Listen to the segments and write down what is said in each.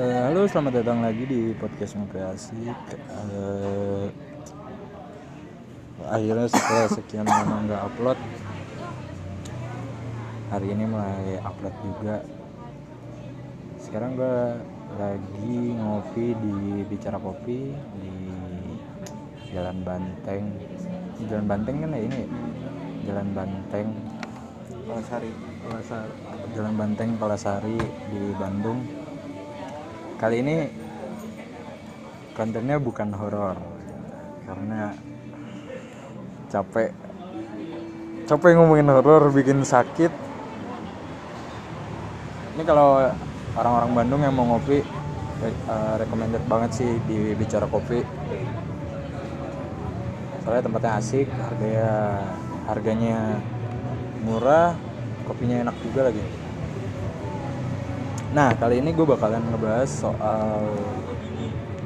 Eh, halo, selamat datang lagi di podcast Ngopi Asik. Eh, akhirnya setelah sekian lama nggak upload, hari ini mulai upload juga. Sekarang gue lagi ngopi di Bicara Kopi di Jalan Banteng. Jalan Banteng kan ya ini ya? Jalan Banteng Palasari Palasari Jalan Banteng Palasari di Bandung kali ini kontennya bukan horor karena capek. Capek ngomongin horor bikin sakit. Ini kalau orang-orang Bandung yang mau ngopi eh, recommended banget sih di Bicara Kopi. Soalnya tempatnya asik harganya harganya murah kopinya enak juga lagi nah kali ini gue bakalan ngebahas soal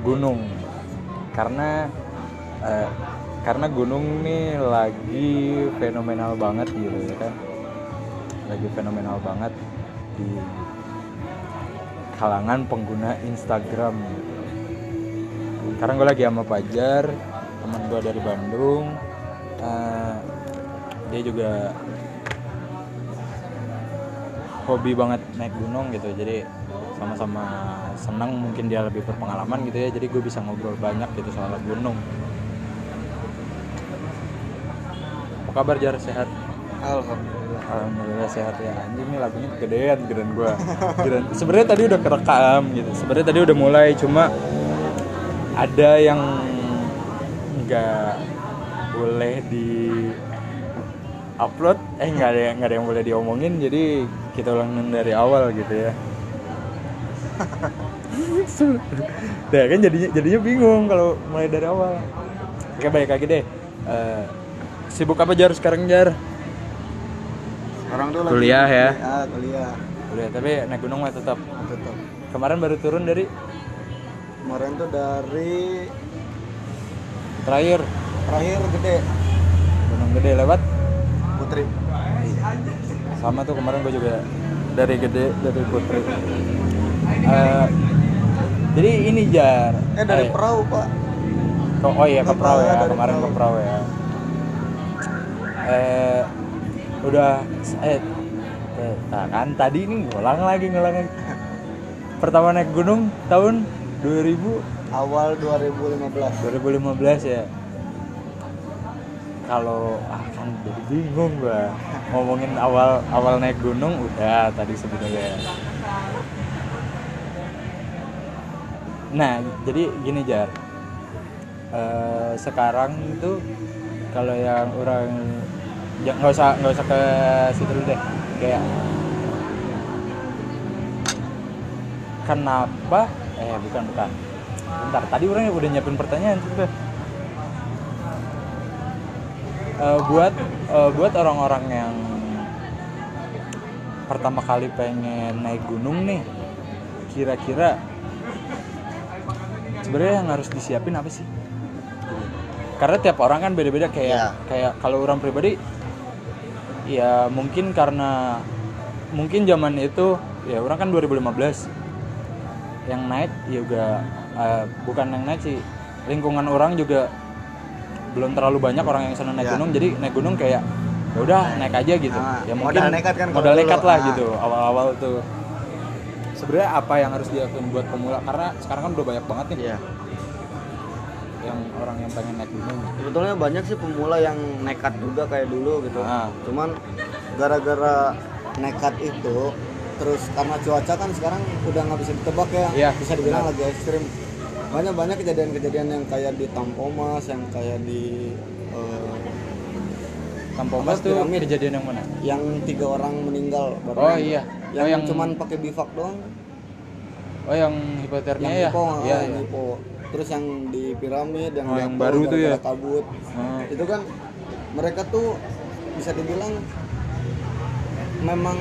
gunung karena eh, karena gunung nih lagi fenomenal banget gitu ya kan lagi fenomenal banget di kalangan pengguna Instagram. Sekarang gue lagi sama Pajar, teman gue dari Bandung. Eh, dia juga hobi banget naik gunung gitu. Jadi sama-sama senang mungkin dia lebih berpengalaman gitu ya. Jadi gue bisa ngobrol banyak gitu soal gunung. Apa kabar Jar? Sehat? Alhamdulillah. Alhamdulillah sehat ya. Anjing nih lagunya kegedean gedean gue Gedean. sebenarnya tadi udah kerekam gitu. Sebenarnya tadi udah mulai cuma ada yang nggak boleh di upload. Eh nggak ada nggak ada yang boleh diomongin jadi kita ulangin dari awal gitu ya. Nah kan jadinya jadinya bingung kalau mulai dari awal. Oke baik lagi deh. Eh, sibuk apa jar sekarang jar? Sekarang tuh Kuliah ya? Ah, kuliah. Kuliah, tapi naik gunung mah tetap. Tetap. Kemarin baru turun dari? Kemarin tuh dari terakhir. Terakhir gede. Gunung Gede lewat. Putri Sama tuh kemarin gue juga dari Gede dari Putri. Eh, jadi ini jar. Eh dari perahu pak Oh, oh iya ke perahu ya, dari kemarin ke perahu. ya. Eh udah eh eh, nah kan tadi ini ngulang lagi ngulang lagi. Pertama naik gunung tahun 2000 Awal 2015 2015 ya kalau ah kan jadi bingung gua. Ngomongin awal awal naik gunung udah tadi sebenarnya. Nah jadi gini jar. Eh, sekarang itu kalau yang orang ya, nggak usah nggak usah ke situ dulu deh. Kayak kenapa? Eh bukan bukan. Bentar tadi orang udah nyiapin pertanyaan tuh Eh, buat eh, buat orang-orang yang pertama kali pengen naik gunung nih kira-kira sebenarnya yang harus disiapin apa sih karena tiap orang kan beda-beda kayak Iya. kayak kalau orang pribadi ya mungkin karena mungkin zaman itu ya orang kan 2015 yang naik juga eh, bukan yang naik sih lingkungan orang juga belum terlalu banyak orang yang senang naik Iya. gunung jadi naik gunung kayak ya udah naik aja gitu. Ah, ya modal nekat kan modal dulu. nekat lah Ah. gitu awal-awal tuh. Sebenarnya apa yang harus dilakukan buat pemula? Karena sekarang kan udah banyak banget nih Iya. yang orang yang pengen naik gunung. Sebetulnya banyak sih pemula yang nekat juga kayak dulu gitu. Ah. Cuman gara-gara nekat itu Terus karena cuaca kan sekarang udah nggak bisa ditebak ya. Iya, Bisa dibilang lagi ekstrim Banyak-banyak kejadian-kejadian yang kayak di Tampomas Yang kayak di eh, Tampomas tuh piramid? kejadian yang mana Yang tiga orang meninggal baru Oh, iya. Yang, Oh, yang- cuman pakai bivak doang oh yang hipotermia Yang ya hipo, iya hipo. Terus yang di piramid Yang Oh, yang baru tuh ya? kabut Oh. itu kan mereka tuh bisa dibilang memang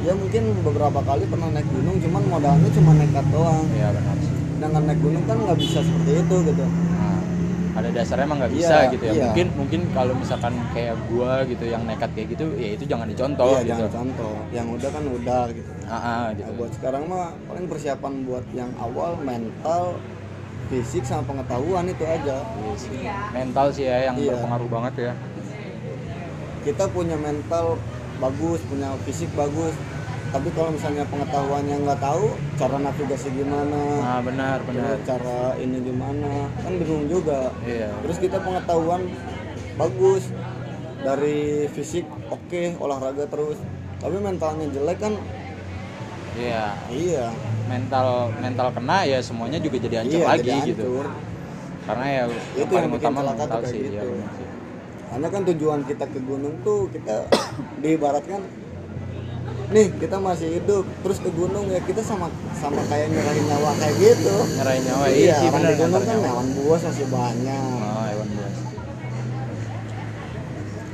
ya mungkin beberapa kali pernah naik gunung cuman modalnya cuma nekat doang iya benar sih dengan naik gunung kan nggak bisa seperti itu gitu. Nah, pada dasarnya emang nggak Iya, bisa gitu ya. iya. mungkin mungkin kalau misalkan kayak gua gitu yang nekat kayak gitu ya itu jangan dicontoh iya gitu. jangan contoh yang udah kan udah gitu. Ah, ah, gitu. Nah, buat sekarang mah paling persiapan buat yang awal mental fisik sama pengetahuan itu aja. Iya. Mental sih ya yang Iya. berpengaruh banget ya. Kita punya mental bagus punya fisik bagus tapi kalau misalnya pengetahuannya nggak tahu cara navigasi gimana? Nah benar benar. cara ini gimana? Kan bingung juga. Iya. Terus kita pengetahuan bagus. Dari fisik oke. Olahraga terus. Tapi mentalnya jelek kan? Iya. Iya. Mental mental kena ya semuanya juga jadi hancur iya lagi jadi gitu. hancur. karena ya Itu yang yang utama mental sih ya, gitu. sih. karena kan tujuan kita ke gunung tuh kita diibaratkan nih kita masih hidup terus ke gunung ya kita sama sama kayak nyerahin nyawa kayak gitu. Nyerahin nyawa iya iya orang di gunung kan hewan buas masih banyak. Oh hewan buas.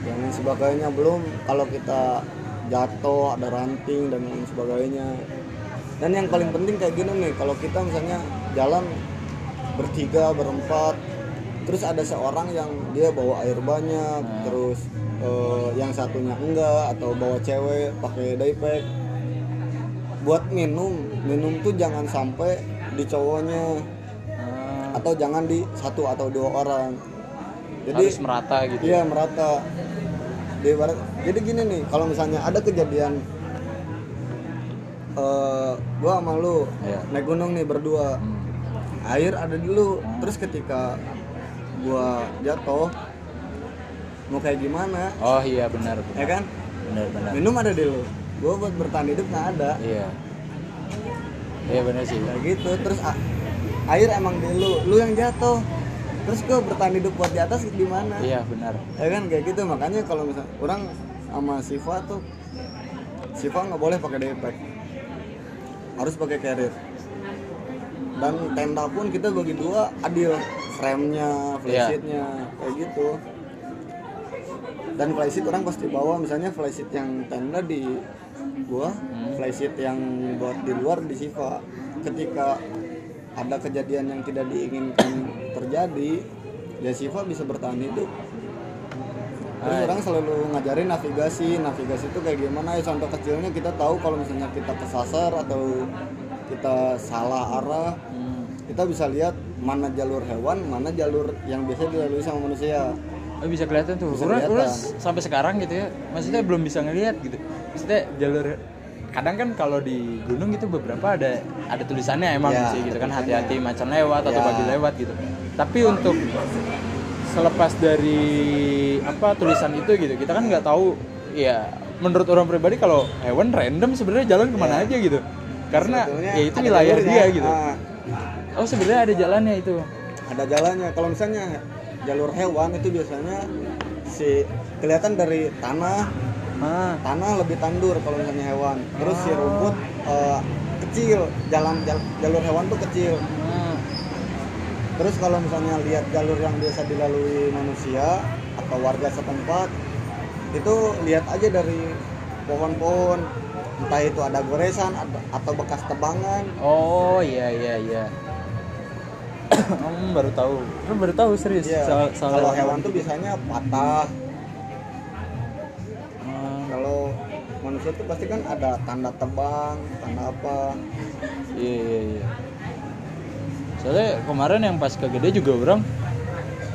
Dan lain sebagainya belum. Kalau kita jatuh ada ranting dan lain sebagainya. Dan yang paling penting kayak gini nih kalau kita misalnya jalan bertiga berempat terus ada seorang yang dia bawa air banyak Hmm. terus eh, yang satunya enggak atau bawa cewek pakai daypack buat minum minum tuh jangan sampai di cowoknya Ah, atau jangan di satu atau dua orang jadi harus merata gitu Iya merata. Di barat. Jadi gini nih, kalau misalnya ada kejadian eh gua sama lu Iya. naik gunung nih berdua. Hmm. Air ada dulu. Terus ketika gua jatuh mau kayak gimana? oh iya benar benar Ya kan? benar benar Minum ada dulu. Gua buat bertahan hidup nggak ada. iya iya benar sih Kayak gitu. Terus air emang di lu, lu yang jatuh. Terus gua bertahan hidup buat di atas di mana? iya benar ya kan kayak gitu makanya kalau misalnya orang sama Siva tuh Siva nggak boleh pakai daypack harus pakai carrier dan tenda pun kita bagi dua adil frame-nya, Iya. flysheet-nya kayak gitu dan flysheet orang pasti bawa misalnya flysheet yang tenda di gua Hmm. flysheet yang buat di luar di Siva. Ketika ada kejadian yang tidak diinginkan terjadi ya Siva bisa bertahan hidup. Terus orang selalu ngajarin navigasi. Navigasi itu kayak gimana? Ya contoh kecilnya kita tahu kalau misalnya kita kesasar atau kita salah arah Hmm. kita bisa lihat mana jalur hewan mana jalur yang biasa dilalui sama manusia Oh, bisa kelihatan tuh. Bisa kelihatan. orang sampai sekarang gitu ya, maksudnya belum bisa ngelihat gitu. Maksudnya jalur kadang kan kalau di gunung itu beberapa ada ada tulisannya emang Ya, sih gitu kan hati-hati macan lewat atau Ya. babi lewat gitu. Tapi untuk selepas dari apa tulisan itu gitu, kita kan nggak tahu ya menurut orang pribadi kalau hewan random sebenarnya jalan ke mana aja gitu. Karena Sebetulnya ya itu wilayah dia gitu. Ah, Oh sebenarnya ada jalannya itu. ada jalannya kalau misalnya jalur hewan itu biasanya si kelihatan dari tanah Ah, tanah lebih tandur kalau misalnya hewan terus si Ah. rumput eh, kecil jalan jal- jalur hewan tuh kecil ah. terus kalau misalnya lihat jalur yang biasa dilalui manusia atau warga setempat itu lihat aja dari pohon-pohon entah itu ada goresan atau bekas tebangan Oh iya iya iya. Om baru tahu. Lu baru tahu serius. Iya, soal kalau hewan tuh biasanya patah Hmm, kalau manusia tuh pasti kan ada tanda tebang tanda apa iya iya iya. Soalnya kemarin yang pas ke gede juga orang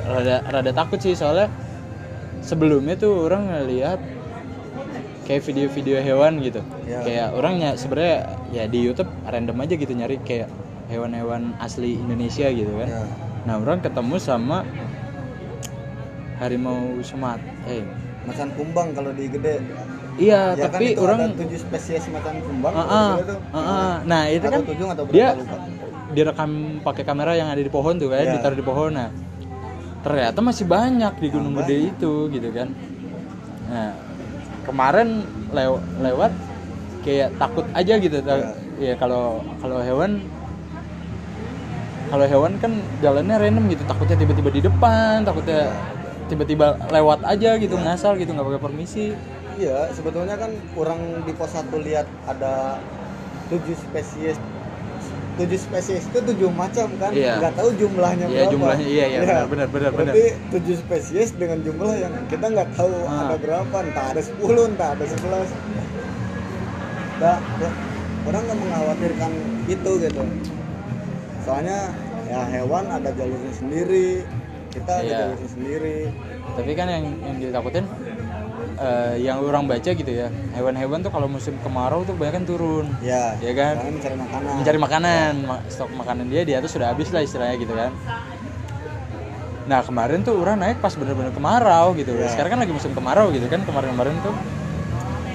rada rada takut sih soalnya sebelumnya tuh orang ngeliat kayak video-video hewan gitu. Iya. Kayak orangnya sebenarnya ya di YouTube random aja gitu nyari kayak hewan-hewan asli Indonesia gitu kan. ya Nah, orang ketemu sama harimau Sumat. Eh, macan kumbang kalau di gede iya, ya kan tapi itu orang ada tujuh spesies macan kumbang ah, gede tuh. ah, ah. Nah, itu Atau kan tujuh atau berapa dia lupa direkam pakai kamera yang ada di pohon tuh kan, Iya. ditaruh di pohon. Nah, ternyata masih banyak di Gunung Gede itu gitu kan. Nah, kemarin lew- lewat kayak takut aja gitu. Ta- Iya, kalau kalau hewan kalau hewan kan jalannya random gitu, takutnya tiba-tiba di depan, takutnya tiba-tiba lewat aja gitu, ngasal gitu, nggak pakai permisi. iya sebetulnya kan kurang di pos satu lihat ada tujuh spesies tujuh spesies itu tujuh macam kan Iya. nggak tahu jumlahnya Iya, berapa jumlahnya, iya, iya, benar, benar, benar, benar. berarti tujuh spesies dengan jumlah yang kita nggak tahu Ah. ada berapa entah ada 10 entah ada 11 nah, nah, orang nggak mengkhawatirkan itu gitu soalnya ya hewan ada jalurnya sendiri kita ada Iya. jalurnya sendiri. Tapi kan yang yang ditakutin eh, yang orang baca gitu ya hewan-hewan tuh kalau musim kemarau tuh banyak turun. Ya Iya kan? mencari makanan. Mencari makanan ma- stok makanan dia dia tuh sudah habis lah istilahnya gitu kan. Nah kemarin tuh orang naik pas bener-bener kemarau gitu. Iya. sekarang kan lagi musim kemarau gitu kan kemarin-kemarin tuh.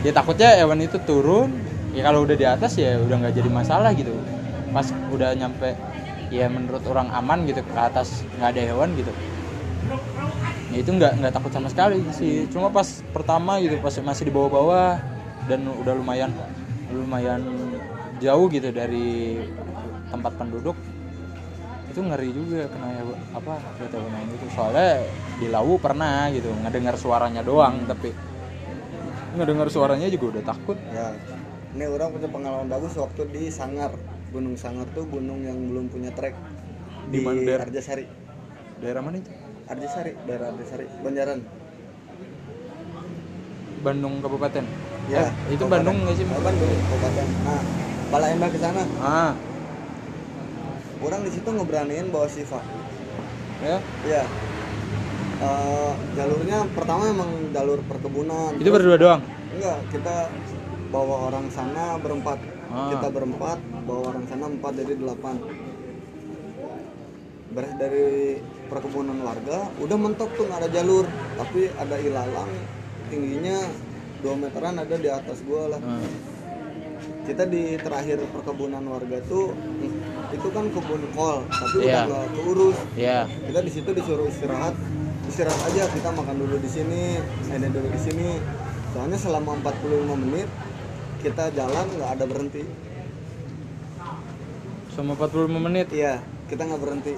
Ya takutnya hewan itu turun ya kalau udah di atas ya udah nggak jadi masalah gitu. Pas udah nyampe ya menurut orang aman gitu ke atas nggak ada hewan gitu. Ya itu nggak nggak takut sama sekali sih. Cuma pas pertama gitu pas masih di bawah-bawah dan udah lumayan lumayan jauh gitu dari tempat penduduk itu ngeri juga kena ya apa kereta main itu. Soalnya di Lawu pernah gitu ngedengar suaranya doang tapi ngedengar suaranya juga udah takut. Ya ini orang punya pengalaman bagus waktu di Sangar Gunung Sangar tuh gunung yang belum punya trek Di di mana? Daerah? Arjasari. daerah mana itu? Arjasari daerah Arjasari Banjaran. Bandung Kabupaten? Ya Eh, itu Kabupaten. Bandung nggak sih? Oh, Bandung Kabupaten. Nah Palembang ke sana. Ah. Orang di situ ngeberaniin bawa Siva ya? Iya. Eh, jalurnya pertama emang jalur perkebunan. itu berdua doang? Enggak, kita bawa orang sana berempat. Ah. Kita berempat, bawa orang sana empat jadi delapan. Beres dari perkebunan warga, udah mentok tuh nggak ada jalur, tapi ada ilalang tingginya 2 meteran ada di atas gua lah. Ah. Kita di terakhir perkebunan warga tuh itu kan kebun kol, tapi Iya. udah nggak keurus. ya kita di situ disuruh istirahat istirahat aja kita makan dulu di sini ini dulu di sini soalnya selama 45 menit kita jalan nggak ada berhenti. Selama 45 menit? Iya kita nggak berhenti.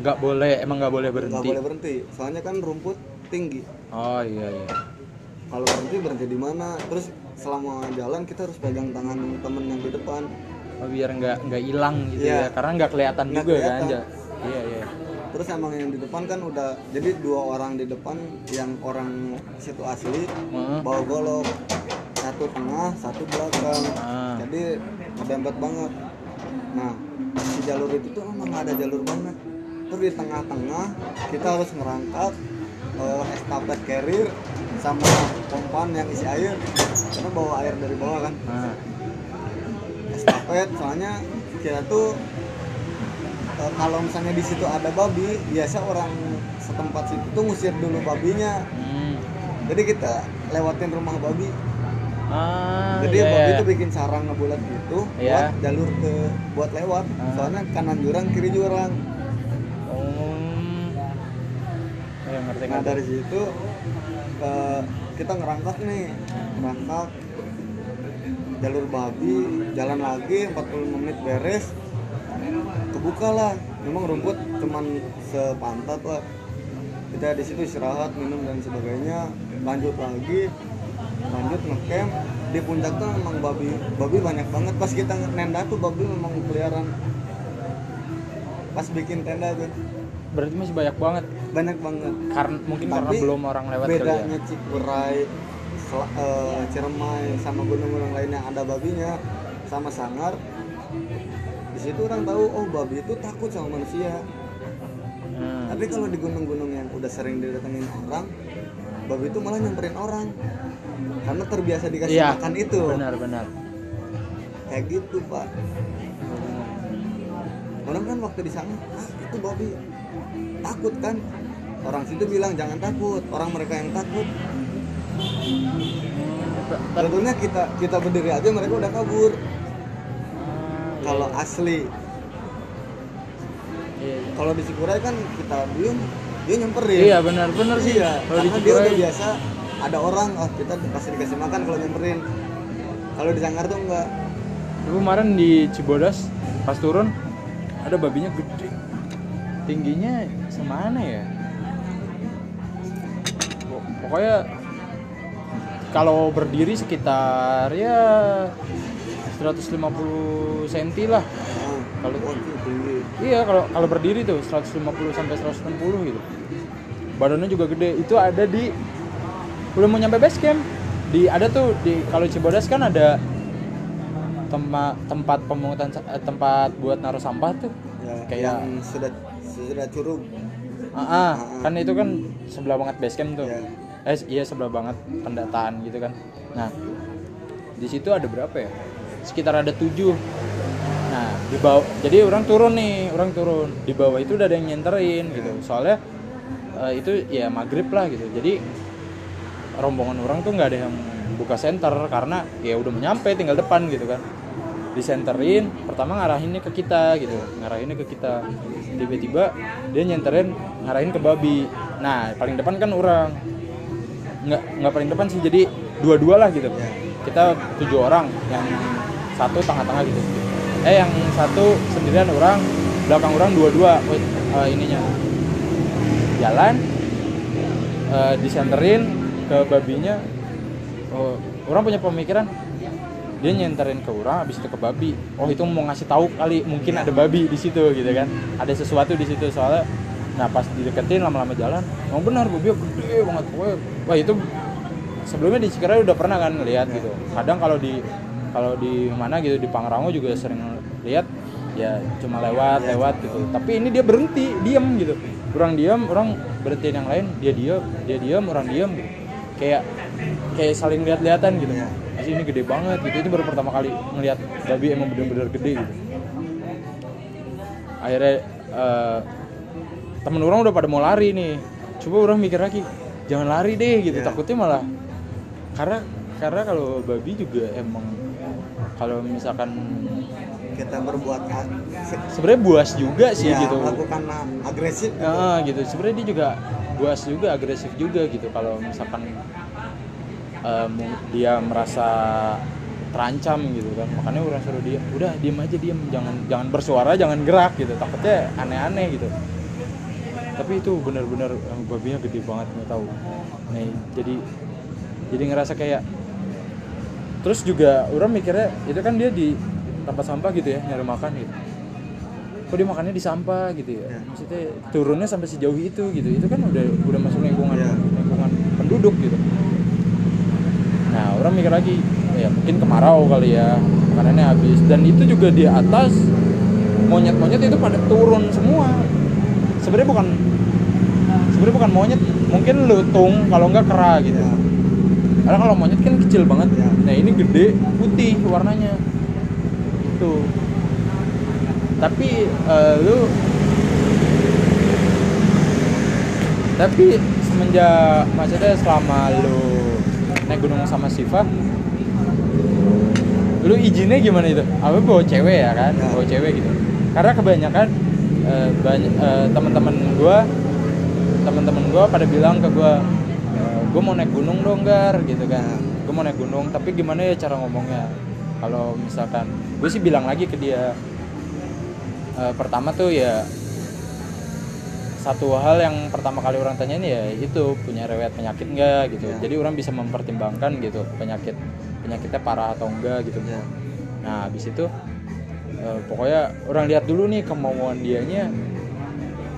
Nggak boleh emang nggak boleh nggak berhenti? boleh berhenti soalnya kan rumput tinggi. Oh iya iya. Kalau berhenti berhenti di mana? Terus selama jalan kita harus pegang tangan temen yang di depan. Oh, biar nggak nggak hilang gitu Iya. ya karena nggak kelihatan Nggak juga kan kelihatan. Ja. iya iya. Terus emang yang di depan kan udah jadi dua orang di depan yang orang situ asli Heeh. bawa golok satu tengah satu belakang. Ah. jadi ngedempet banget. Nah si jalur itu tuh emang ada jalur banget. Terus di tengah-tengah kita harus ngerangkak eh, estafet carrier sama pompan yang isi air. Karena bawa air dari bawah kan. Nah estafet soalnya kita tuh eh, kalau misalnya di situ ada babi biasa orang setempat situ tuh ngusir dulu babinya. Hmm. jadi kita lewatin rumah babi ah jadi iya, babi iya. itu bikin sarang ngebulat gitu Iya. buat jalur ke buat lewat. Ah. soalnya kanan jurang kiri jurang. Oh ya ngerti nah ngerti. dari situ eh, kita ngerangkak nih. Ngerangkak. Jalur babi jalan lagi 45 menit beres. Kebuka lah. Memang rumput cuman sepantat lah. Kita di situ istirahat minum dan sebagainya. Lanjut lagi lanjut ngecamp. Di puncak tuh memang babi babi banyak banget. Pas kita nenda tuh babi memang keliaran pas bikin tenda tuh. Berarti masih banyak banget. Banyak banget. Karena mungkin karena Tapi belum orang lewat ya. bedanya Cikuray Sel- eh, Ciremai sama gunung-gunung lain yang ada babinya sama Sangar. Di situ orang tahu oh babi itu takut sama manusia. Hmm. tapi kalau di gunung-gunung yang udah sering didatengin orang babi itu malah nyamperin orang. Karena terbiasa dikasih iya. makan itu. Benar benar. Kayak gitu pak. Orang kan waktu di sana ah itu babi. Takut kan? Orang situ bilang jangan takut orang mereka yang takut. Tentunya kita kita berdiri aja mereka udah kabur. Ah, iya, Kalau asli, iya, iya. kalau di Cikuray kan kita diem, dia nyamperin. iya benar benar sih Iya, kalau di karena dia udah biasa ada orang, oh kita pasti dikasih makan kalau nyamperin. Kalau di Sanggar tuh enggak. Dulu kemarin di Cibodas pas turun ada babinya gede tingginya semana ya Pok- pokoknya kalau berdiri sekitar ya 150 cm lah kalau Oh, itu tinggi. iya kalau kalau berdiri tuh 150 sampai 160 gitu. Badannya juga gede. Itu ada di belum mau nyampe base camp. Di ada tuh di kalau Cibodas kan ada tempat tempat pemungutan eh, tempat buat naruh sampah tuh. Ya, Kayak- yang sudah sudah curug. ah, ah, kan itu kan sebelah banget base camp tuh. Iya. eh iya sebelah banget pendataan gitu kan. Nah di situ ada berapa ya? Sekitar ada tujuh di bawah jadi orang turun nih orang turun. Di bawah itu udah ada yang nyenterin gitu. Soalnya eh, itu ya maghrib lah gitu. Jadi rombongan orang tuh nggak ada yang buka center karena ya udah nyampe tinggal depan gitu kan. Disenterin pertama ngarahinnya ke kita gitu. Ngarahinnya ke kita. Tiba-tiba dia nyenterin ngarahin ke babi. Nah paling depan kan orang. Nggak nggak paling depan sih. Jadi dua-dua lah gitu. Kita tujuh orang yang satu tengah-tengah gitu eh yang satu sendirian orang belakang orang dua-dua eh, ininya. Jalan eh, disenterin ke babinya. Oh, orang punya pemikiran dia nyenterin ke orang habis itu ke babi. Oh itu mau ngasih tahu kali mungkin ada babi di situ gitu kan. Ada sesuatu di situ soalnya. Nah pas dideketin lama-lama jalan oh benar babi gede banget wah itu sebelumnya di Cikeray udah pernah kan lihat gitu. Kadang kalau di kalau di mana gitu di Pangrango juga sering lihat ya cuma lewat lewat gitu. Tapi ini dia berhenti diam gitu. Orang diam orang berhentiin yang lain dia diam dia diam orang diam gitu. Kayak kayak saling lihat-lihatan gitu. Masih ini gede banget gitu. Itu baru pertama kali ngelihat babi emang bener-bener gede gitu. Akhirnya eh, temen orang udah pada mau lari nih. Coba orang mikir lagi jangan lari deh gitu. Iya. takutnya malah karena karena kalau babi juga emang kalau misalkan Kita berbuat sebenarnya buas juga sih ya, gitu. lakukan a- agresif. Ah, gitu. Sebenarnya dia juga buas juga agresif juga gitu. Kalau misalkan mu- dia merasa terancam gitu kan makanya orang suruh dia udah diem aja diem. Jangan jangan bersuara jangan gerak gitu. Takutnya aneh-aneh gitu. Tapi itu benar-benar eh, babinya gede banget nggak tahu. Nih jadi jadi ngerasa kayak terus juga orang mikirnya itu kan dia di tempat sampah gitu ya nyari makan gitu. Kok dia makannya di sampah gitu ya? Ya. maksudnya turunnya sampai sejauh itu gitu. Itu kan udah udah masuk lingkungan Ya. lingkungan penduduk gitu. Nah orang mikir lagi ya mungkin kemarau kali ya makanannya habis. Dan itu juga di atas monyet-monyet itu pada turun semua. Sebenarnya bukan sebenarnya bukan monyet mungkin lutung kalau enggak kera gitu. Ya. Karena kalau monyet kan kecil banget. Ya. nah ini gede putih warnanya. Itu tapi eh, lu tapi semenjak maksudnya selama lu naik gunung sama Siva lu izinnya gimana itu? Apa bawa cewek ya kan? Ya. bawa cewek gitu. Karena kebanyakan eh, banyak eh, teman-teman gua teman-teman gua pada bilang ke gua "Eh, gua mau naik gunung dong gar gitu kan gua mau naik gunung tapi gimana ya cara ngomongnya kalau misalkan gue sih bilang lagi ke dia eh, pertama tuh ya satu hal yang pertama kali orang tanyain ya itu punya rewet penyakit enggak gitu Ya. jadi orang bisa mempertimbangkan gitu penyakit penyakitnya parah atau enggak gitu Ya. nah habis itu eh, pokoknya orang lihat dulu nih kemauan dianya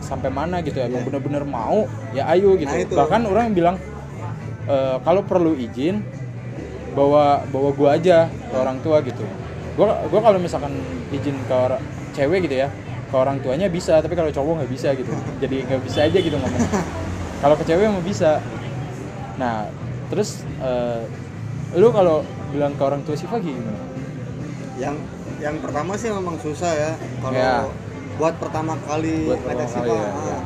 sampai mana gitu ya Ya. bener-bener mau ya ayo gitu Nah, itu. bahkan orang bilang eh, kalau perlu izin bawa bawa gua aja ke orang tua gitu. Gua gua kalau misalkan izin ke orang cewek gitu ya ke orang tuanya bisa tapi kalau cowok nggak bisa gitu. Jadi nggak bisa aja gitu ngomong. Kalau ke cewek mah bisa. Nah terus eh, lu kalau bilang ke orang tua Siva gimana? Yang yang pertama sih memang susah ya. Kalau Ya. buat pertama kali Buat pertama kali Siva, ya, ah. ya.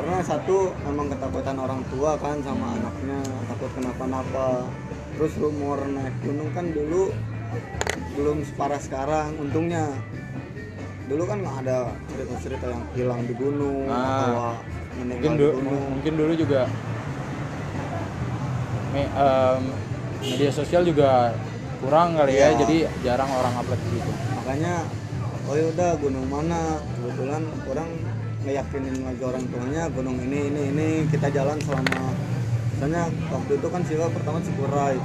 Karena satu memang ketakutan orang tua kan sama anaknya takut kenapa-napa. Terus rumor naik gunung kan dulu belum separah sekarang untungnya. Dulu kan nggak ada cerita-cerita yang hilang di gunung Ah. atau mungkin di dulu gunung. mungkin dulu juga me- em, media sosial juga kurang kali ya Iya. jadi jarang orang upload gitu makanya oh yaudah gunung mana kebetulan orang ngeyakinin lagi orang tuanya gunung ini ini ini kita jalan selama misalnya waktu itu kan Siwa pertama Cikuray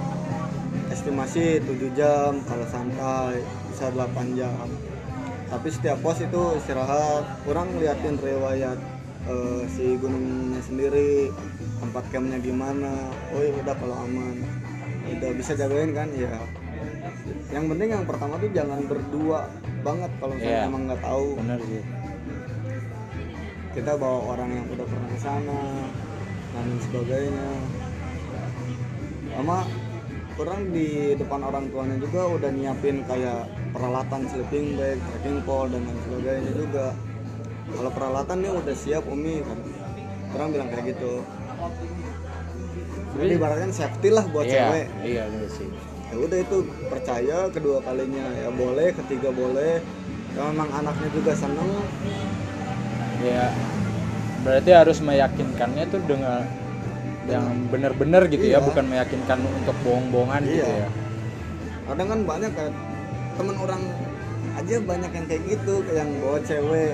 estimasi 7 jam kalau santai bisa 8 jam. Tapi setiap pos itu istirahat kurang liatin riwayat eh, si gunungnya sendiri tempat campnya gimana. Oh ya udah kalau aman. Udah bisa jagain kan ya. Yang penting yang pertama tuh jangan berdua banget kalau misalnya Iya. emang nggak tahu. Bener sih kita bawa orang yang udah pernah ke sana dan sebagainya. Sama kurang di depan orang tuanya juga udah nyiapin kayak peralatan sleeping bag, trekking pole dan lain sebagainya juga. Kalau peralatan nih udah siap umi kan. Kurang bilang kayak gitu. Jadi ibaratkan safety lah buat iya cewek. iya bener sih. Ya udah itu percaya kedua kalinya. Ya boleh ketiga boleh. Kalau memang anaknya juga seneng ya berarti harus meyakinkannya tuh dengan yang benar-benar gitu ya Iya. bukan meyakinkan untuk bohong-bohongan gitu Iya. ya kadang kan banyak kan temen orang aja banyak yang kayak gitu kayak yang bawa cewek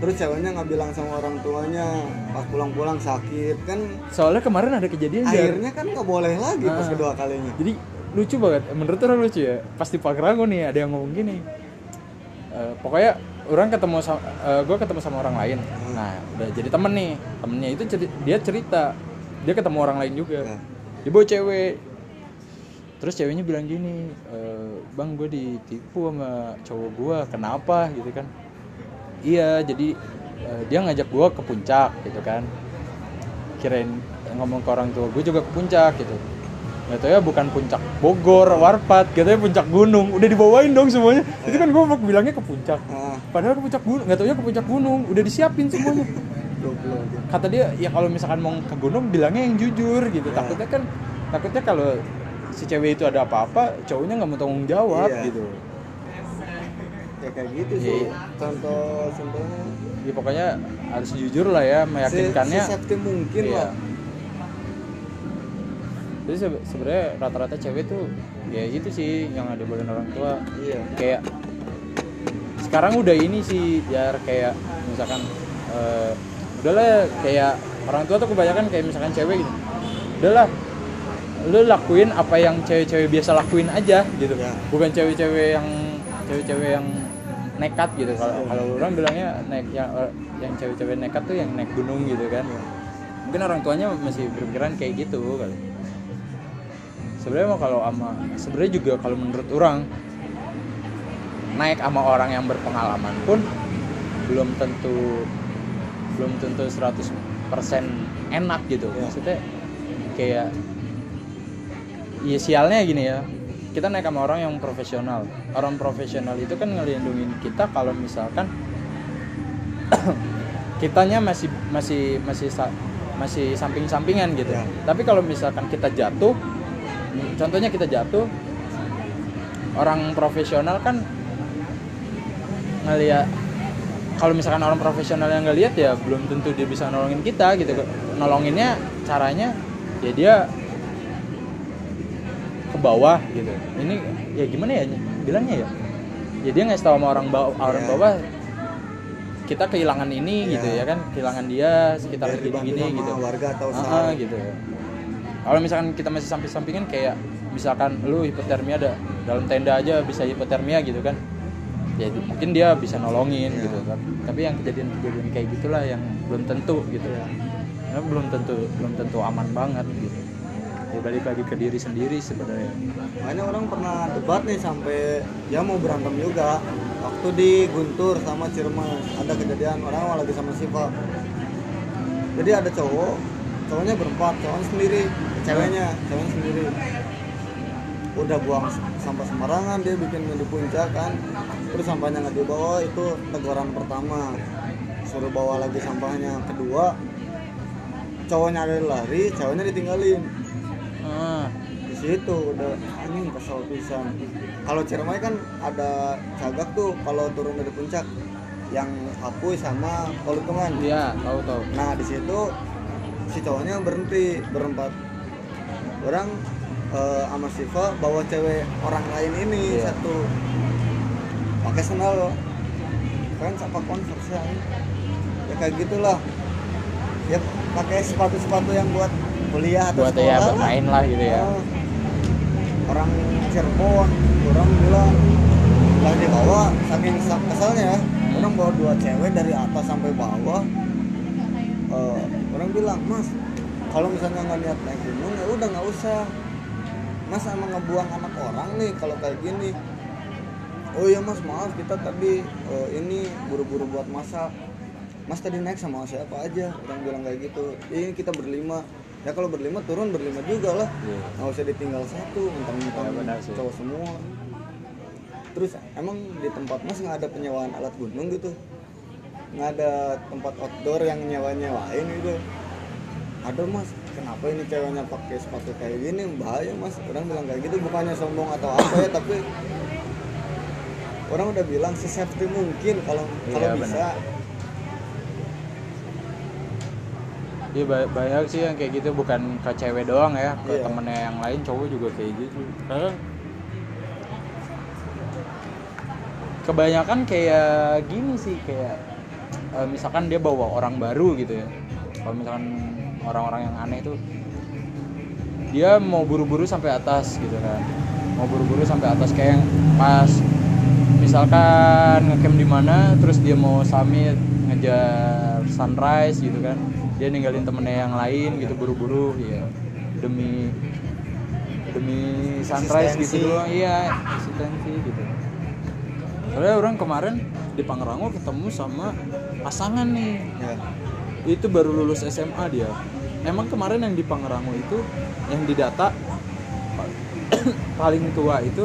terus ceweknya nggak bilang sama orang tuanya pas pulang-pulang sakit kan soalnya kemarin ada kejadian akhirnya kan nggak boleh lagi pas Ah. kedua kalinya jadi lucu banget menurut orang lucu ya pasti Pak Rango nih ada yang ngomong gini Eh, pokoknya orang ketemu sama gue ketemu sama orang lain. Nah udah jadi temen nih. Temennya itu ceri- dia cerita. Dia ketemu orang lain juga. Ya. dia bawa cewek. Terus ceweknya bilang gini "Eh, bang gue ditipu sama cowok gue kenapa? Gitu kan. Iya jadi eh, dia ngajak gue ke puncak gitu kan. Kirain ngomong ke orang tua gue juga ke puncak gitu tahu ya bukan puncak Bogor Warpat katanya puncak gunung. Udah dibawain dong semuanya. Itu kan gue bilangnya ke puncak. Ah. Padahal ke puncak gunung nggak tahu ya ke puncak gunung. Udah disiapin semuanya. Kata dia ya kalau misalkan mau ke gunung bilangnya yang jujur gitu. Takutnya kan takutnya kalau si cewek itu ada apa-apa cowoknya nggak mau tanggung jawab Iya. gitu. Ya kayak gitu sih. Iya. contoh contohnya ya pokoknya harus jujur lah ya meyakinkannya. Se, mungkin Iya. lah jadi sebe- sebenarnya rata-rata cewek tuh ya gitu sih yang ada boleh orang tua. Iya. Kayak sekarang udah ini sih biar kayak misalkan eh, udahlah ya, kayak orang tua tuh kebanyakan kayak misalkan cewek gitu. Udahlah lu lakuin apa yang cewek-cewek biasa lakuin aja gitu. Ya. bukan cewek-cewek yang cewek-cewek yang nekat gitu. Kalau kalau orang bilangnya naik yang yang cewek-cewek nekat tuh yang naik gunung gitu kan. Mungkin orang tuanya masih berpikiran kayak gitu kali sebenarnya kalau ama sebenarnya juga kalau menurut orang naik sama orang yang berpengalaman pun belum tentu belum tentu 100% enak gitu Ya. maksudnya kayak ya sialnya gini ya kita naik sama orang yang profesional orang profesional itu kan ngelindungin kita kalau misalkan kitanya masih masih masih masih samping-sampingan gitu Ya. tapi kalau misalkan kita jatuh contohnya kita jatuh orang profesional kan ngeliat kalau misalkan orang profesional yang ngeliat ya belum tentu dia bisa nolongin kita gitu nolonginnya caranya ya dia ke bawah gitu ini ya gimana ya bilangnya ya ya dia ngasih tahu sama orang bawah orang Iya. bawah kita kehilangan ini Iya. gitu ya kan kehilangan dia sekitar gini-gini gitu warga atau Ah, sar. gitu kalau misalkan kita masih samping-sampingan kayak misalkan lu hipotermia ada dalam tenda aja bisa hipotermia gitu kan ya mungkin dia bisa nolongin Iya. gitu tapi, tapi yang kejadian-kejadian kayak gitulah yang belum tentu gitu ya Karena belum tentu belum tentu aman banget gitu ya balik lagi ke diri sendiri sebenarnya Makanya orang pernah debat nih sampai ya mau berantem juga. Waktu di Guntur sama Ciremas ada kejadian orang lagi sama Siva. Jadi ada cowok, cowoknya berempat, cowoknya sendiri, ceweknya, ceweknya sendiri. Udah buang sampah sembarangan dia bikin di puncak kan. Terus sampahnya nggak dibawa itu teguran pertama. Suruh bawa lagi sampahnya. Kedua, cowoknya ada lari, ceweknya ditinggalin ah, di situ udah anjing kesel pisan kalau Ciremai kan ada cagak tuh kalau turun dari puncak yang Hapuy sama Kolutungan iya tahu tahu nah di situ si cowoknya berhenti berempat. Orang eh, sama Siva bawa cewek orang lain ini Iya. satu. Pakai sandal kan apa converse ya? Ya kayak gitulah. Ya pakai sepatu-sepatu yang buat kuliah atau buat ya sekolah lah. main lah gitu ya. Oh. orang Cirebon orang bilang lagi dibawa satu saking sa- keselnya ya orang bawa dua cewek dari atas sampai bawah Eh, orang bilang mas kalau misalnya nggak niat naik gunung ya udah nggak usah. Mas emang ngebuang anak orang nih kalau kayak gini? Oh iya mas maaf kita tadi eh, ini buru-buru buat masak. Mas tadi naik sama siapa aja? Orang bilang kayak gitu. Ini kita berlima. Ya kalau berlima turun berlima juga lah. Iya. nggak usah ditinggal satu mentang-mentang Ya, sih. cowok semua. Terus emang di tempat mas nggak ada penyewaan alat gunung gitu nggak ada tempat outdoor yang nyewa nyewain gitu. Ada mas kenapa ini ceweknya pakai sepatu kayak gini? Bahaya mas. Orang bilang kayak gitu bukannya sombong atau apa ya tapi orang udah bilang sesafety mungkin kalau Iya, kalau bisa. Iya ba- banyak sih yang kayak gitu. Bukan ke cewek doang ya, ke Iya. temennya yang lain cowok juga kayak gitu. Kebanyakan kayak gini sih kayak eh, misalkan dia bawa orang baru gitu ya. Kalau misalkan orang-orang yang aneh tuh dia mau buru-buru sampai atas gitu kan. Mau buru-buru sampai atas kayak yang pas. Misalkan ngecamp di mana terus dia mau summit ngejar sunrise gitu kan. Dia ninggalin temennya yang lain gitu buru-buru ya demi demi sunrise gitu doang iya eksistensi gitu. Soalnya orang kemarin di Pangrango ketemu sama pasangan nih. Ya. Itu baru lulus SMA dia. Emang kemarin yang di Pangrango itu yang didata paling tua itu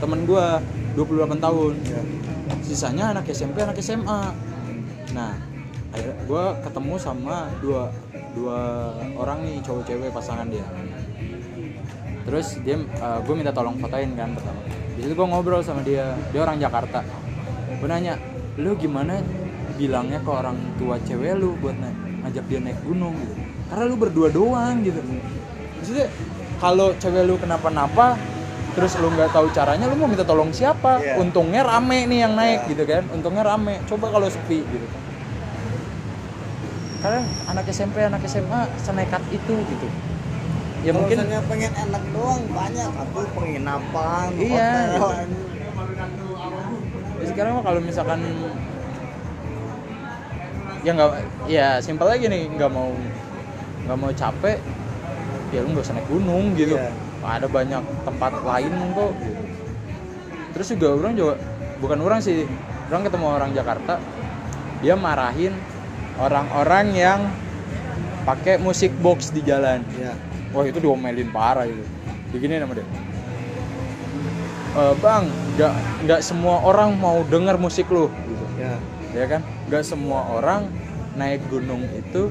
temen gua 28 tahun. Ya. Sisanya anak SMP anak SMA nah gue ketemu sama dua dua orang nih cowok cewek pasangan dia. Terus dia gue minta tolong fotoin kan pertama. Di situ gue ngobrol sama dia. Dia orang Jakarta. Gue nanya lu gimana bilangnya ke orang tua cewek lu buat naik ngajak dia naik gunung gitu. Karena lu berdua doang gitu. Maksudnya kalau cewek lu kenapa-napa terus lu nggak tahu caranya lu mau minta tolong siapa? Iya. untungnya rame nih yang naik Iya. gitu kan. Untungnya rame. Coba kalau sepi gitu. Kan kadang anak SMP anak SMA senekat itu gitu. Ya Kalau mungkin pengen enak doang banyak. Atau penginapan Iya, hotel. Ya, sekarang mah kalau misalkan ya nggak ya simpel aja nih nggak mau nggak mau capek ya lu nggak usah naik gunung gitu Iya. ada banyak tempat lain kok gitu. terus juga orang juga bukan orang sih orang ketemu orang Jakarta dia marahin orang-orang yang pakai musik box di jalan ya Wah itu diomelin parah itu. Begini nama dia. "Eh, bang, nggak nggak semua orang mau denger musik lu, gitu. ya ya kan? Nggak semua orang naik gunung itu.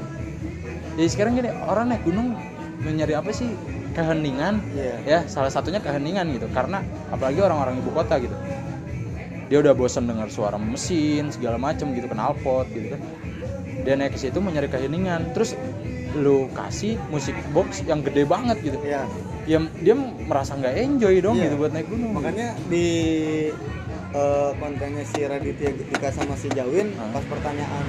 Jadi sekarang gini, orang naik gunung mencari apa sih? Keheningan, Iya. ya salah satunya keheningan gitu. Karena apalagi orang-orang ibu kota gitu, dia udah bosan dengar suara mesin segala macem gitu, knalpot gitu kan. Dia naik ke situ mencari keheningan. Terus lu kasih musik box yang gede banget gitu ya ya dia merasa nggak enjoy dong Iya. gitu buat naik gunung makanya di eh, kontennya si Raditya Dika sama si Jawin Hah? pas pertanyaan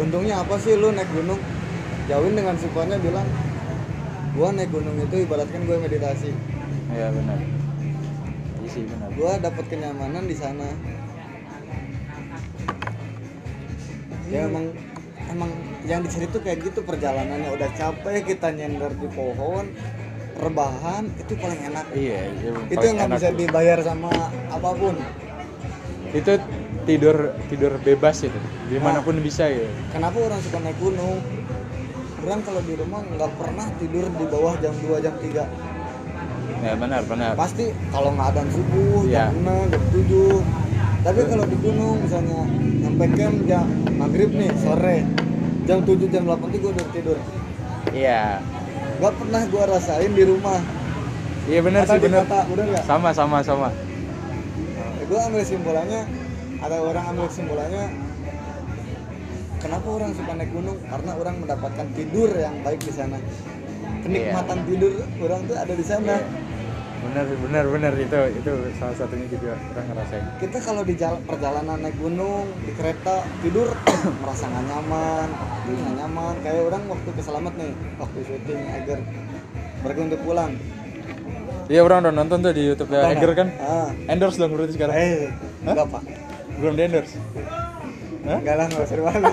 untungnya apa sih lu naik gunung? Jawin dengan sukuannya bilang gua naik gunung itu ibaratkan gue meditasi. Ya benar. Iya sih benar. Gua dapat kenyamanan di sana. Ya emang emang yang dicari tuh kayak gitu perjalanannya. Udah capek kita nyender di pohon rebahan itu paling enak. Iya iya, itu yang nggak bisa dibayar sama apa pun. Itu tidur tidur bebas itu di mana pun bisa ya kenapa orang suka naik gunung? Orang kalau di rumah nggak pernah tidur di bawah jam 2 jam 3 ya benar benar. Pasti kalau nggak ada subuh Iya. jam 6 jam 7 tapi kalau di gunung misalnya sampai camp jam maghrib nih sore. Jam 7 jam 8 tuh gue udah tidur. Iya nggak pernah gue rasain di rumah. Iya benar sih benar sama sama sama. Gue ambil simpulannya ada orang ambil simpulannya kenapa orang suka naik gunung? Karena orang mendapatkan tidur yang baik di sana. Kenikmatan tidur orang tuh ada di sana. Iya. Benar benar benar itu itu salah satunya juga orang ngerasain kita kalau di jalan perjalanan naik gunung di kereta tidur merasa nggak nyaman tidur nggak nyaman kayak orang waktu ke Selamat nih waktu syuting Eger berarti untuk pulang Iya orang udah nonton tuh di YouTube ya? Eger kan. ah Endorse dong berarti sekarang. eh enggak pak Belum di endorse. Hah? enggak lah nggak seru banget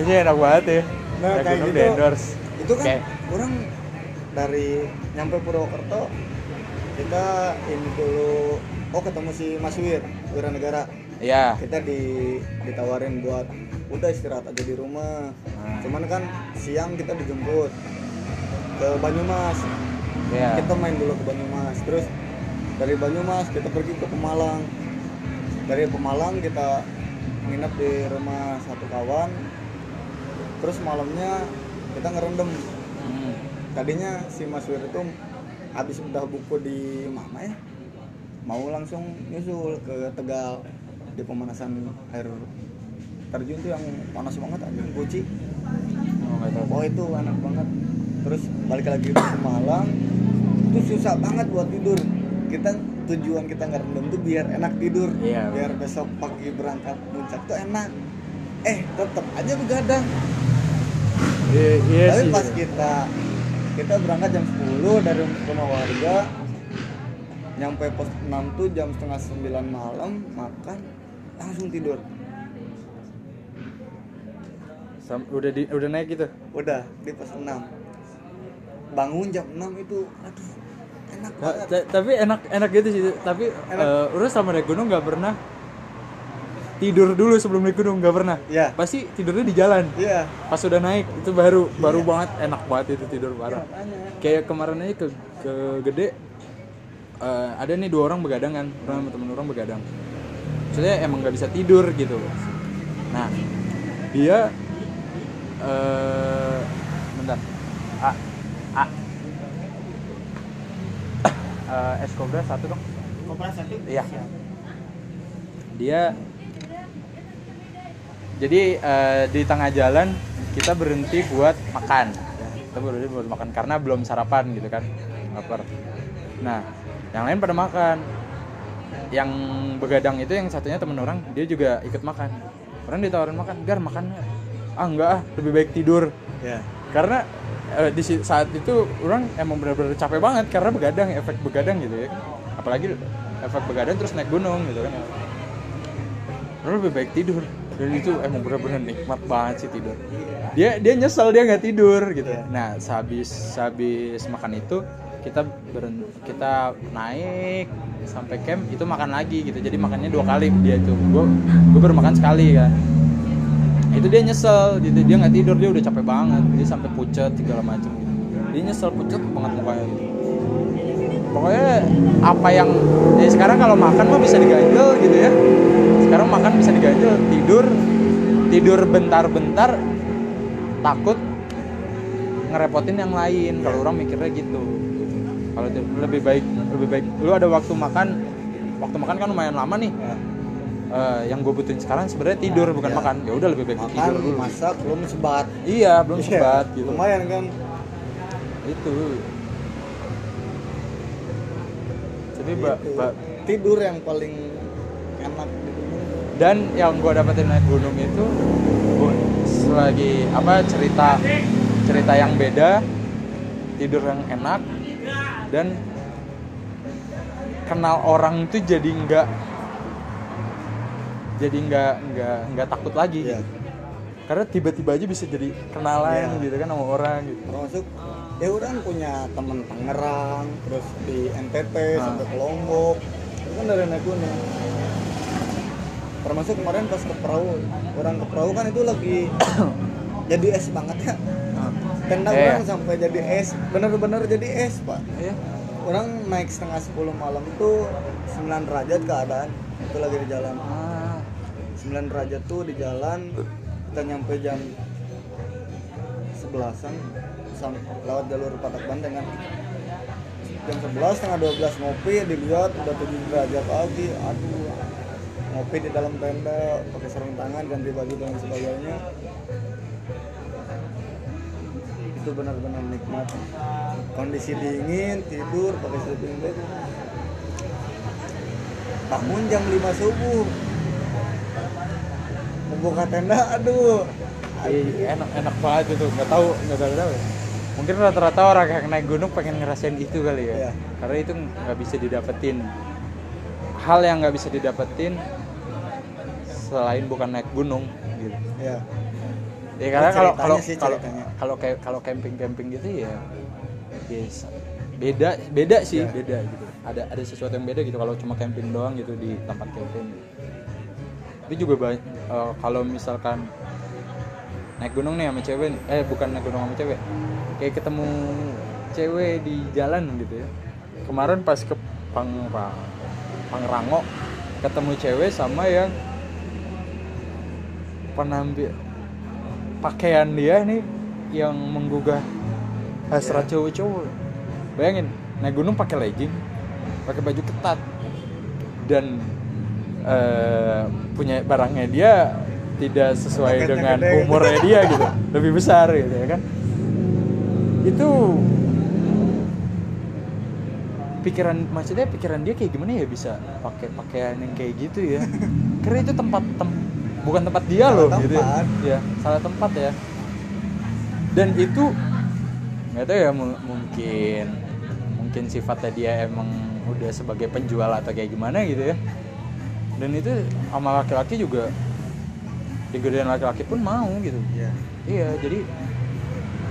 Ini enak banget ya. Nah, kayak gitu. di endorse. itu kan Kayak- orang dari nyampe Purwokerto kita ini dulu oh ketemu si Mas Wir Wiranegara Iya. kita di ditawarin buat udah istirahat aja di rumah Hmm. cuman kan siang kita dijemput ke Banyumas Iya. kita main dulu ke Banyumas terus dari Banyumas kita pergi ke Pemalang dari Pemalang kita nginep di rumah satu kawan terus malamnya kita ngerendam. Tadinya si Mas Wir itu habis udah buku di mana ya mau langsung nyusul ke Tegal di pemanasan air terjun tuh yang panas banget aja Guci Oh, nggak oh itu enak banget. Terus balik lagi ke Malang itu susah banget buat tidur. Kita tujuan kita ngerendam tuh biar enak tidur Iya. biar besok pagi berangkat puncak tuh enak. Eh tetap aja begadang. Iya, iya tapi sih. pas kita kita berangkat jam 10 dari rumah warga nyampe pos 6 tuh jam setengah 9 malam makan langsung tidur Sam- udah di, udah naik gitu. udah di pos 6 bangun jam 6 itu aduh enak Nah, banget ta- tapi enak enak gitu sih. Tapi Enak. eh, urus sama naik gunung nggak pernah tidur dulu sebelum naik gunung nggak pernah. Iya. Pasti tidurnya di jalan. iya Pas udah naik itu baru baru banget enak banget itu tidur parah. makanya Kayak kemarin aja ke ke gede eh, ada nih dua orang begadang kan, orang temen orang begadang. Maksudnya emang nggak bisa tidur gitu. Nah dia eh bentar. A A Eh, es kobra satu dong. Iya. Dia jadi eh, di tengah jalan kita berhenti buat makan. Kita berhenti buat makan karena belum sarapan gitu kan. Lapar. Nah, yang lain pada makan. Yang begadang itu yang satunya temen orang, dia juga ikut makan. Orang ditawarin makan, "Gar, makan nggak?" Ah, enggak ah, lebih baik tidur. ya Karena eh, di saat itu orang emang benar-benar capek banget karena begadang, efek begadang gitu ya kan. Apalagi efek begadang terus naik gunung gitu kan. Orang lebih baik tidur. Dan itu emang benar-benar nikmat banget sih tidur. Dia dia nyesel dia nggak tidur gitu. Nah, sehabis sehabis makan itu kita beren, kita naik sampai camp itu makan lagi gitu. Jadi makannya dua kali dia itu. Gue gue baru makan sekali kan itu dia nyesel gitu dia nggak tidur dia udah capek banget dia sampai pucet segala macam gitu dia nyesel pucet banget mukanya gitu pokoknya apa yang ya sekarang kalau makan mah bisa diganjel gitu ya. Sekarang makan bisa diganjel tidur tidur bentar-bentar takut ngerepotin yang lain. Kalau orang mikirnya gitu. Kalau lebih baik lebih baik. Lu ada waktu makan waktu makan kan lumayan lama nih. Ya. Eh, yang gue butuhin sekarang sebenarnya tidur bukan Ya. makan. Ya udah lebih baik makan tidur dulu. masak belum sebat. Iya belum Iya, sebat gitu. Lumayan kan? Itu tapi ba, Gitu. ba- tidur yang paling enak di gunung dan yang gue dapetin naik gunung itu selagi apa cerita cerita yang beda tidur yang enak dan kenal orang tuh jadi nggak jadi nggak nggak nggak takut lagi Iya. karena tiba-tiba aja bisa jadi kenalan Iya. gitu kan sama orang gitu termasuk ya orang punya teman Tangerang terus di NTT Ah. sampai ke Lombok. Itu kan dari naik gunung. Termasuk kemarin pas ke perahu. Orang ke perahu kan itu lagi jadi es banget ya. Tenda Iya. orang sampai jadi es. Bener-bener jadi es pak. Iya. orang naik setengah 10 malam itu 9 derajat keadaan. Itu lagi di jalan. Ah, 9 derajat tuh di jalan. Kita nyampe jam 11an sam- lewat jalur Patak Banteng kan. Jam 11 setengah 12 ngopi dilihat udah 7 derajat lagi aduh. Ngopi di dalam tenda pakai sarung tangan ganti baju dan sebagainya. Itu benar-benar nikmat. Kondisi dingin tidur pakai sleeping bag. Bangun jam 5 subuh. Membuka tenda aduh. Iya, enak enak banget itu nggak tahu nggak tahu tahu ya. Mungkin rata-rata orang yang naik gunung pengen ngerasain itu kali ya. Iya. karena itu nggak bisa didapetin. Hal yang nggak bisa didapetin selain bukan naik gunung gitu. Ya ya karena kalau kalau kalau kalau kayak kalau camping camping gitu ya yes, beda beda sih Iya. beda gitu. Ada ada sesuatu yang beda gitu kalau cuma camping doang gitu di tempat camping. Tapi juga banyak kalau misalkan naik gunung nih sama cewek eh bukan naik gunung sama cewek kayak ketemu cewek di jalan gitu ya. Kemarin pas ke Pang Pang Pangrango ketemu cewek sama yang penampi pakaian dia nih yang menggugah hasrat cowok-cowok. Bayangin naik gunung pakai legging pakai baju ketat dan eh, punya barangnya dia tidak sesuai dengan umurnya dia gitu lebih besar gitu ya kan itu pikiran maksudnya pikiran dia kayak gimana ya bisa pakai pakaian yang kayak gitu ya? Karena itu tempat tem- bukan tempat dia Salah loh gitu ya. tempat. ya salah tempat ya. Dan itu nggak tahu ya mu- mungkin mungkin sifatnya dia emang udah sebagai penjual atau kayak gimana gitu ya. Dan itu sama laki-laki juga digodain laki-laki pun mau gitu. Ya iya jadi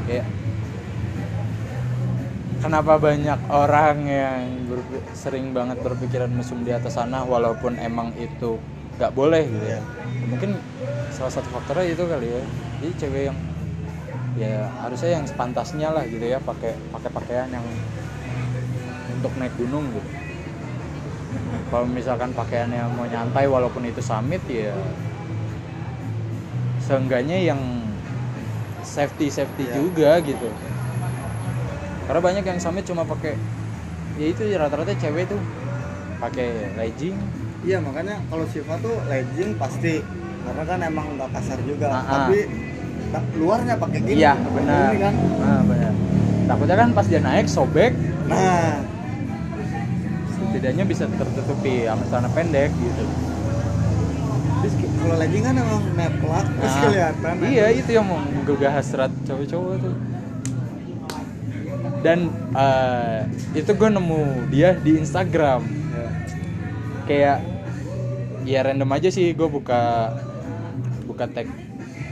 kayak kenapa banyak orang yang sering banget berpikiran mesum di atas sana walaupun emang itu nggak boleh gitu ya? Mungkin salah satu faktornya itu kali ya. Jadi cewek yang ya harusnya yang sepantasnya lah gitu ya pakai pakai pakaian yang untuk naik gunung gitu. Kalau misalkan pakaiannya mau nyantai walaupun itu summit ya seenggaknya yang safety safety Iya. juga gitu karena banyak yang summit cuma pakai ya itu rata-rata cewek tuh pakai legging iya makanya kalau Siva tuh legging pasti karena kan emang nggak kasar juga. Ah, ah. tapi ta- luarnya pakai gini iya benar. kan. Ah, benar. Takutnya kan pas dia naik sobek. Nah. Setidaknya bisa tertutupi sama celana pendek gitu. Terus kalau legging kan emang neplak terus Nah, kelihatan. Iya itu yang mau menggugah hasrat cowok-cowok tuh dan eh, itu gue nemu dia di Instagram. Ya. kayak ya random aja sih gue buka buka tag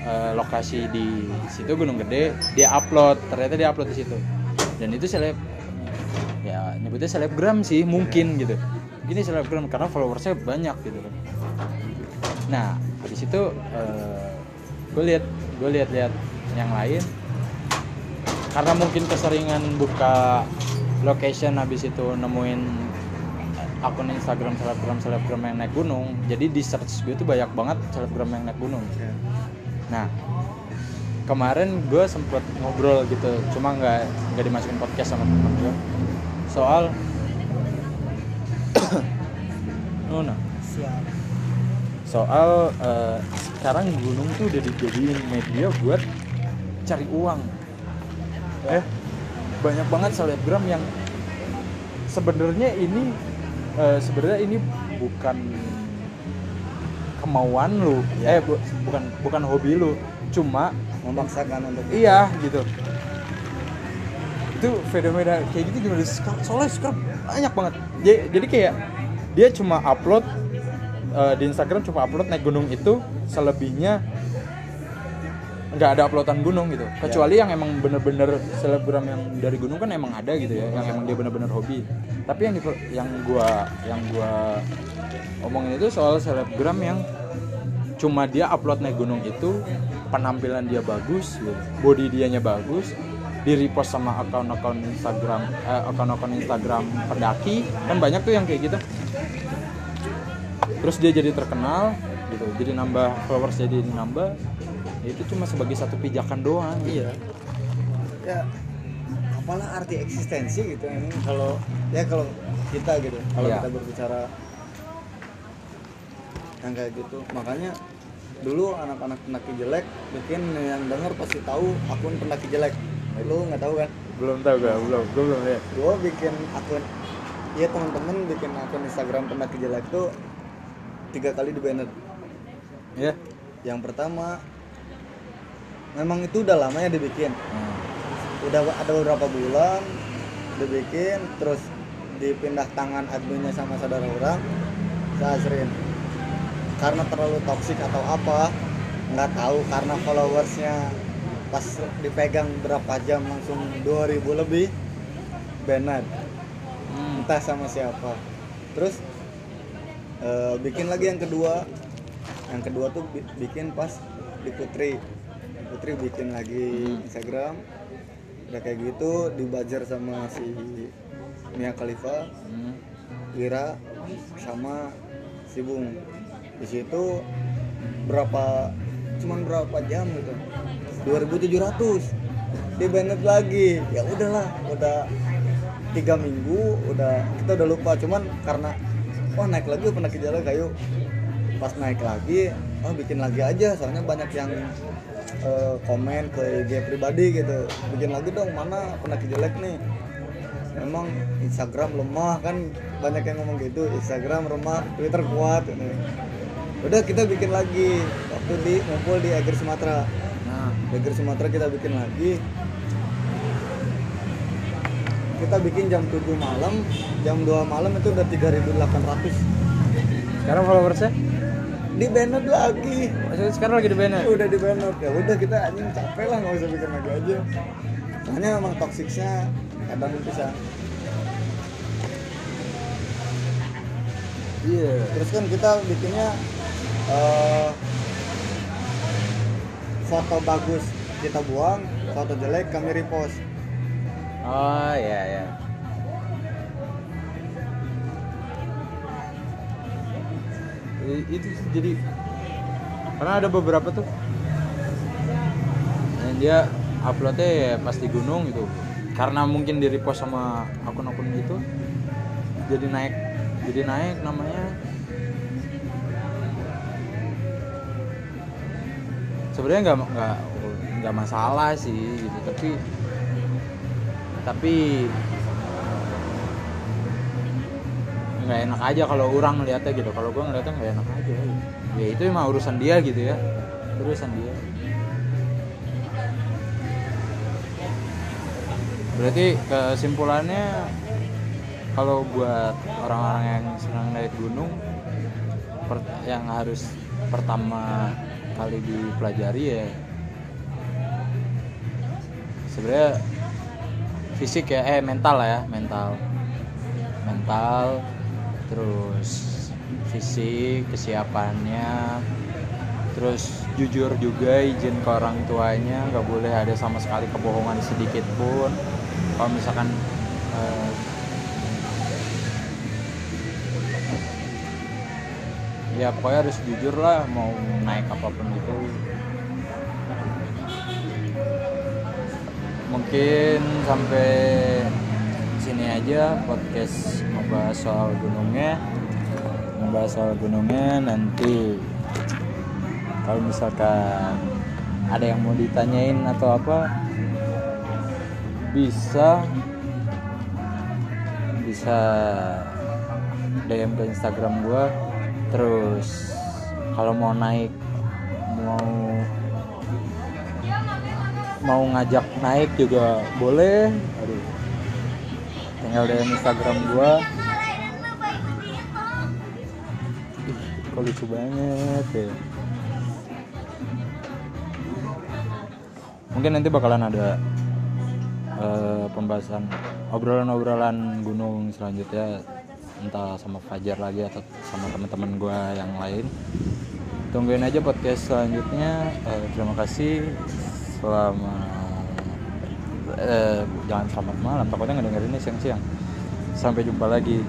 eh, lokasi di situ Gunung Gede. Dia upload ternyata dia upload di situ. Dan itu seleb ya nyebutnya selebgram sih mungkin gitu. Gini selebgram karena followersnya banyak gitu kan. Nah di situ gue lihat gue lihat-lihat yang lain karena mungkin keseringan buka location habis itu nemuin akun Instagram selebgram selebgram yang naik gunung jadi di search gue tuh banyak banget selebgram yang naik gunung. Ya. nah kemarin gue sempet ngobrol gitu cuma nggak nggak dimasukin podcast sama temen gue. Soal oh, soal eh, sekarang gunung tuh udah dijadiin media buat cari uang eh banyak banget selebgram yang sebenarnya ini eh, sebenarnya ini bukan kemauan lu. Ya. eh bu- bukan bukan hobi lu. Cuma memaksakan untuk iya gitu. Itu fenomena kayak gitu gimana? Sekar- soalnya sekarang banyak banget. Jadi, jadi kayak dia cuma upload eh, di Instagram cuma upload naik gunung itu selebihnya nggak ada uploadan gunung gitu. Kecuali yang emang bener-bener selebgram yang dari gunung kan emang ada gitu ya yang emang dia bener-bener hobi. Tapi yang yang gua yang gua omongin itu soal selebgram yang cuma dia upload naik gunung itu penampilan dia bagus gitu. body dianya bagus di repost sama akun-akun Instagram eh, akun-akun Instagram pendaki kan banyak tuh yang kayak gitu. Terus dia jadi terkenal gitu jadi nambah followers jadi nambah. ya itu cuma sebagai satu pijakan doang. Iya. Ya apalah arti eksistensi gitu. Ini kalau ya kalau kita gitu kalau Iya. kita berbicara yang kayak gitu. Makanya dulu anak-anak pendaki jelek bikin yang denger pasti tahu akun pendaki jelek. Lu nggak tahu kan? Belum tahu gak belum gue belum lihat. Gua bikin akun iya teman-teman bikin akun Instagram pendaki jelek tuh tiga kali di banner. Ya yang pertama memang itu udah lama ya dibikin. Hmm. udah ada beberapa bulan dibikin terus dipindah tangan adminnya sama saudara orang Azrin karena terlalu toksik atau apa nggak tahu karena followersnya pas dipegang berapa jam langsung 2000 lebih banned. Hmm. entah sama siapa. Terus eh, bikin lagi yang kedua. Yang kedua tuh bi- bikin pas di Putri Putri bikin lagi Instagram. Udah kayak gitu dibajar sama si Mia Khalifa Hmm. Sama si Bung. Di situ berapa cuman berapa jam gitu. 2700 di banned lagi. Ya udahlah udah tiga minggu udah kita udah lupa. Cuman karena wah naik lagi pendaki jalan kayu. Pas naik lagi oh bikin lagi aja. Soalnya banyak yang eh, komen ke IG pribadi gitu. Bikin lagi dong mana pendaki jelek nih? Memang Instagram lemah kan banyak yang ngomong gitu. Instagram lemah Twitter kuat gitu. udah kita bikin lagi. Waktu di ngumpul di Agar Sumatera. Nah, Agar Sumatera kita bikin lagi. Kita bikin jam 7 malam. Jam 2 malam itu udah 3800 sekarang followersnya? Di banned lagi Maksudnya sekarang lagi di banner. udah di banned ya udah kita anjing capek lah nggak usah bikin lagi aja soalnya emang toksiknya kadang bisa Iya. terus kan kita bikinnya eh, foto bagus kita buang foto jelek kami repost Oh iya iya. I- Itu jadi karena ada beberapa tuh. Yang dia uploadnya ya pas di gunung gitu. Karena mungkin di repost sama akun-akun gitu jadi naik jadi naik namanya. Sebenarnya nggak nggak nggak masalah sih gitu tapi tapi nggak enak aja kalau orang ngeliatnya gitu. Kalau gua ngeliatnya nggak enak aja. Ya itu emang urusan dia gitu ya. Urusan dia. Berarti kesimpulannya kalau buat orang-orang yang senang naik gunung yang harus pertama kali dipelajari ya sebenarnya fisik ya eh mental lah ya mental. Mental terus fisik kesiapannya. Terus jujur juga izin ke orang tuanya nggak boleh ada sama sekali kebohongan sedikit pun. Kalau misalkan eh, ya pokoknya harus jujur lah mau naik apa pun itu. Mungkin sampai sini aja podcast membahas soal gunungnya. Membahas soal gunungnya nanti. Kalau misalkan ada yang mau ditanyain atau apa bisa. Bisa DM ke Instagram gua. Terus kalau mau naik mau mau ngajak naik juga boleh. Aduh tinggal DM Instagram gua. Kok lucu banget ya. Mungkin nanti bakalan ada eh, pembahasan obrolan-obrolan gunung selanjutnya entah sama Fajar lagi atau sama teman-teman gue yang lain. Tungguin aja podcast selanjutnya. Eh, terima kasih. Selamat eh, jangan selamat malam. Takutnya ngedengerin ini siang-siang. Sampai jumpa lagi